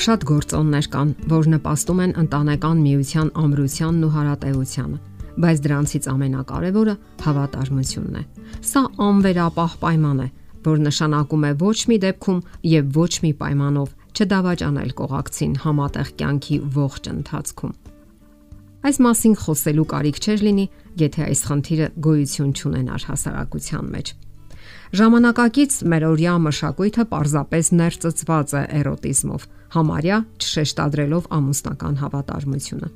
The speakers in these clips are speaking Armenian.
Շատ գործոններ կան, որ նպաստում են ընտանեկան միության ամրությանն ու հարատեությանը, բայց դրանցից ամենակարևորը հավատարմությունն է։ Սա անվերապահ պայման է, որ նշանակում է ոչ մի դեպքում եւ ոչ մի պայմանով չդավաճանել կողակցին համատեղ կյանքի ողջ ընթացքում։ Այս մասին խոսելու կարիք չէր լինի, եթե այս խնդիրը գոյություն չունենար հասարակության մեջ։ Ժամանակակից մերօրյա մշակույթը պարզապես ներծծված է էրոտիզմով, համարյա չշեշտադրելով ամուսնական հավատարմությունը։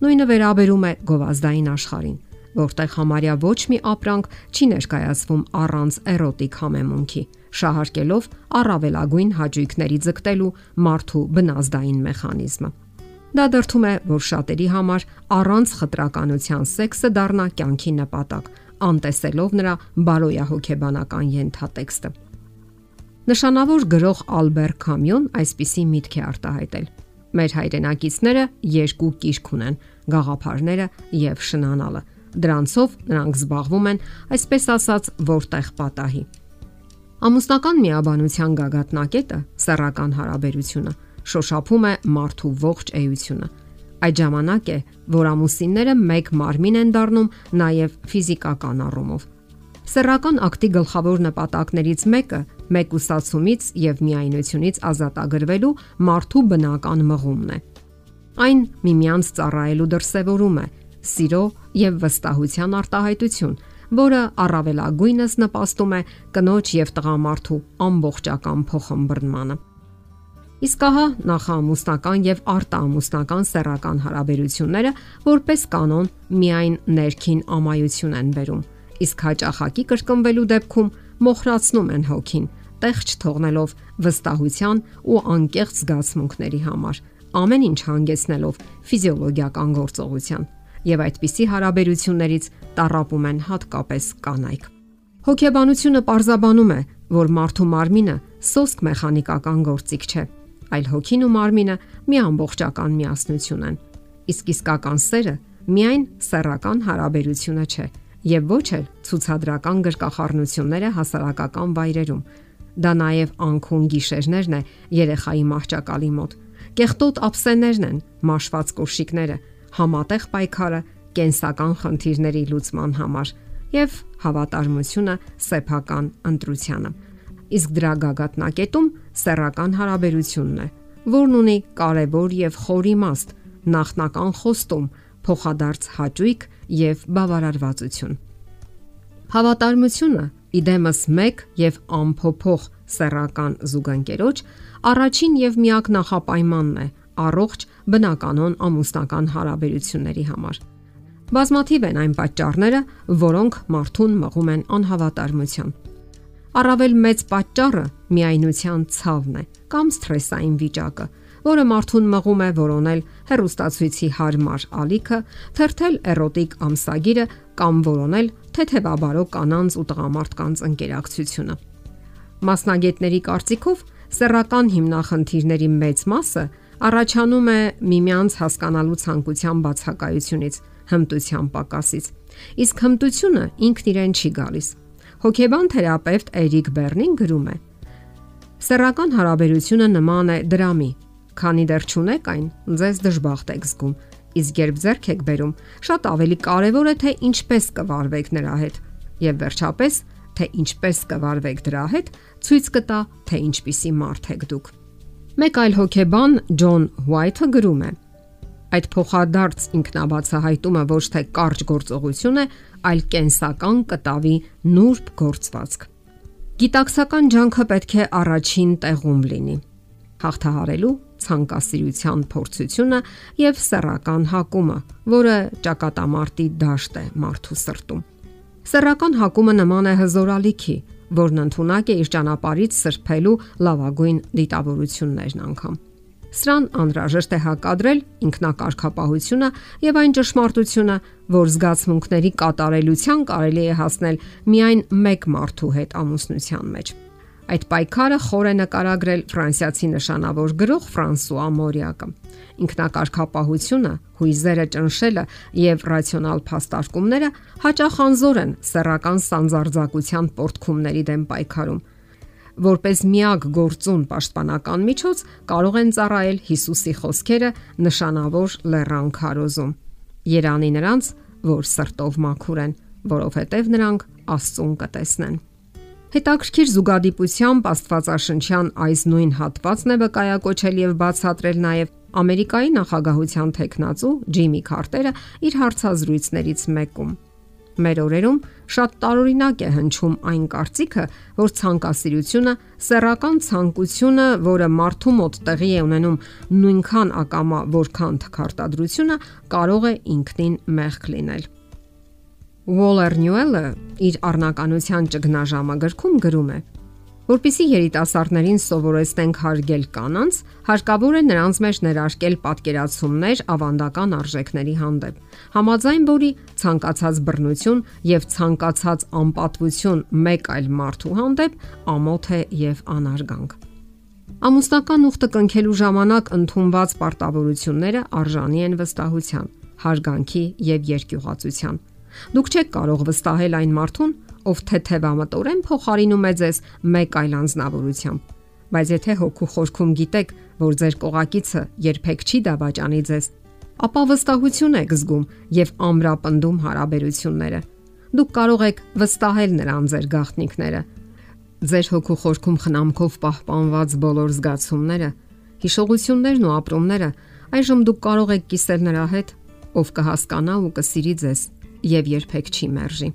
Նույնը վերաբերում է գովազդային աշխարհին, որտեղ համարյա ոչ մի ապրանք չի ներկայացվում առանց էրոտիկ համեմունքի, շահարկելով առավելագույն հաճույքների ձգտելու մարդու բնազդային մեխանիզմը։ Դա դրթում է, որ շատերի համար առանց խտրականության սեքսը դառնա կյանքի նպատակ, անտեսելով նրա բարոյահոգեբանական ենթատեքստը։ Նշանավոր գրող Ալբեր Կամյոն այսպիսի միտք է արտահայտել. Մեր հայրենակիցները երկու կիրք ունեն՝ գաղափարները եւ շնանալը։ Դրանցով նրանք զբաղվում են, այսպես ասած, որտեղ պատահի։ Ամուսնական միաբանության գագաթնակետը սեռական հարաբերությունը շոշափում է մարդու ողջ էությունը Այդ ժամանակ է, որ ամուսինները մեկ մարմին են դառնում նաև ֆիզիկական առումով։ Սեռական ակտի գլխավոր նպատակներից մեկը մեկուսացումից եւ միայնությունից ազատագրվելու մարդու բնական մղումն է։ Այն միմյանց ծառայելու դրսևորում է սիրո եւ վստահության արտահայտություն, որը առավելագույնս նպաստում է կնոջ եւ տղամարդու ամբողջական փոխհմբռնմանը։ Իսկ ահա նախաամուսնական եւ արտաամուսնական սեռական հարաբերությունները որպես կանոն միայն ներքին ամայություն են բերում, իսկ հաճախակի կրկնվելու դեպքում մոխրացնում են հոգին, տեղ չթողնելով վստահության ու անկեղծ զգացմունքների համար, ամեն ինչ հանգեցնելով ֆիզիոլոգիական գործողության եւ այդպիսի հարաբերություններից տարապում են հատկապես կանայք։ Հոգեբանությունը պարզաբանում է, որ մարդու մարմինը սոսկ մեխանիկական գործիք չէ, այլ հոգին ու մարմինը մի ամբողջական միասնություն են։ Իսկ իսկական սերը միայն սեռական հարաբերությունը չէ եւ ոչ էլ ցուցադրական գրկախառնությունները հասարակական վայրերում։ Դա նաև անքուն գիշերներն է երեխայի մահճակալի մոտ։ Կեղտոտ ափսեներն են, մաշված կոշիկները, համատեղ պայքարը կենսական խնդիրների լուծման համար եւ հավատարմությունը սեփական ընտրությանը իսկ դրա գագաթնակետում սեռական հարաբերությունն է, որն ունի կարևոր եւ խոր իմաստ, նախնական խոստում, փոխադարձ հաճույք եւ բավարարվածություն։ Հավատարմությունը իդեմս մեկ եւ ամփոփող սեռական զուգընկերոջ առաջին եւ միակ նախապայմանն է առողջ բնականon ամուսնական հարաբերությունների համար։ Բազմաթիվ են այն պատճառները, որոնք մարդուն մղում են անհավատարմության Առավել մեծ պատճառը միայնության ցավն է կամ սթրեսային վիճակը, որը մարդուն մղում է որոնել հերոստացույցի հարմար ալիքը, թերթել էրոտիկ ամսագիրը կամ որոնել թեթևաբարո կանանց ու տղամարդկանց ընկերակցությունը։ Մասնագետների կարծիքով սեռական հիմնախնդիրների մեծ մասը առաջանում է միմյանց հասկանալու ցանկության բացակայությունից, հմտության պակասից։ Իսկ հմտությունը ինքն իրեն չի գալիս Հոգեբան թերապևտ Էրիկ Բեռնին գրում է. Սեռական հարաբերությունը նման է դրամի, քանի դեռ չունեք այն, ձեզ դժբախտ եք զգում, իսկ երբ ձեռք եք բերում, շատ ավելի կարևոր է թե ինչպես կվարվեք նրա հետ, եւ վերջապես թե ինչպես կվարվեք դրա հետ, ցույց կտա, թե ինչպիսի մարդ եք դուք։ Մեկ այլ հոգեբան Ջոն Ուայթը գրում է. Այդ փոխադարձ ինքնաբացահայտումը ոչ թե կարճ գործողություն է, այլ կենսական կտավի նուրբ գործվածք։ Գիտակցական ջանքը պետք է առաջին տեղում լինի։ Հաղթահարելու ցանկասիրության փորձությունը եւ սեռական հակումը, որը ճակատամարտի դաշտ է մարդու սրտում։ Սեռական հակումը նման է հզորալիքի, որն ընդունակ է իր ճանապարից սրբելու լավագույն դիտավորություններն անգամ։ Սրան անհրաժեշտ է հակադրել ինքնակարգապահությունը եւ այն ճշմարտությունը, որ զգացմունքների կատարելության կարելի է հասնել միայն մեկ մարդու հետ ամուսնության մեջ։ Այդ պայքարը խոր է նկարագրել ֆրանսիացի նշանավոր գրող Ֆրանսուଆ Մորիակը։ Ինքնակարգապահությունը, հույզերը ճնշելը եւ ռացիոնալ փաստարկումները հաճախ անզոր են սեռական սանձարձակության պորտքումների դեմ պայքարում որպես միակ գործուն պաշտպանական միջոց կարող են ծառայել Հիսուսի խոսքերը նշանավոր լեռան քարոզում։ Երանի նրանց, որ սրտով մաքուր են, որովհետև նրանք Աստծուն կտեսնեն։ Հետաքրքիր զուգադիպությամբ Աստվածաշնչյան այս նույն հատվածն է վկայակոչել եւ բացատրել նաեւ Ամերիկայի նախագահության տեխնացու Ջիմի Քարտերը իր հարցազրույցներից մեկում։ Մեր օրերում շատ տարօրինակ է հնչում այն կարծիքը, որ ցանկասիրությունը, սեռական ցանկությունը, որը մարդու մոտ տեղի է ունենում նույնքան ակամա, որքան թքարտադրությունը, կարող է ինքնին մեղք լինել։ Waller Newell-ը իր առնականության ճգնաժամը գրքում գրում է. Որպիսի երիտասարդներին սովորեցնենք հարգել կանանց, հարկավոր է նրանց մեջ ներարկել պատկերացումներ ավանդական արժեքների հանդեպ։ Համաձայն որի ցանկացած բռնություն եւ ցանկացած անպատվություն մեկ այլ մարդու հանդեպ ամոթ է եւ անարգանք։ Ամուսնական ուխտը կնքելու ժամանակ ընդունված պարտավորությունները արժանի են վստահության, հարգանքի եւ երկյուղացության։ Դուք չեք կարող վստահել այն մարդուն, ով թեթևամտորեն փոխարինում է ձեզ մեկ այլ անznավորությամբ։ Բայց եթե հոգու խորքում գիտեք, որ ձեր կողակիցը երբեք չի դավաճանի ձեզ, ապա վստահություն եք զգում եւ ամրապնդում հարաբերությունները։ Դուք կարող եք վստահել նրան ձեր գաղտնիքները։ Ձեր հոգու խորքում խնամքով պահպանված բոլոր զգացումները, հիշողություններն ու ապրումները այժմ դուք կարող եք կիսել նրա հետ, ով կհասկանա ու կսիրի ձեզ եւ երբեք չի մերժի։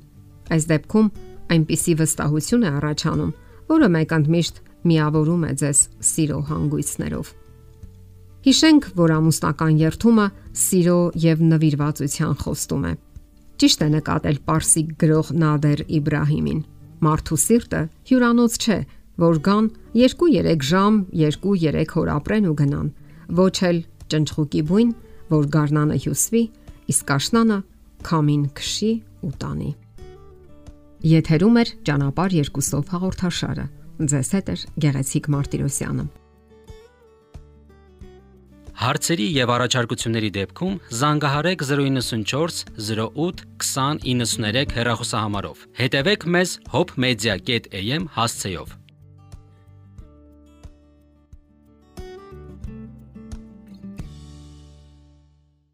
Այս դեպքում այնպիսի վստահություն է առաջանում, որը մեկընդմիշտ միավորում է ձեզ սիրո հանգույցներով։ Հիշենք, որ ամուսնական երթումը սիրո եւ նվիրվածության խոստում է։ Ճիշտ է նկատել Պարսիկ գրող Նադեր Իբրահիմին։ Մարդու սիրտը հյուրանոց չէ, որ գան 2-3 ժամ, 2-3 օր ապրեն ու գնան։ Ոչ էլ ճնճղուկի բույն, որ գառնանը հյուսվի, իսկ աշնանը քամին քշի ու տանի։ Եթերում է ճանապար երկուսով հաղորդաշարը։ Ձեզ հետ է Գեղեցիկ Մարտիրոսյանը։ Հարցերի եւ առաջարկությունների դեպքում զանգահարեք 094 08 2093 հեռախոսահամարով։ Հետևեք մեզ hopmedia.am հասցեով։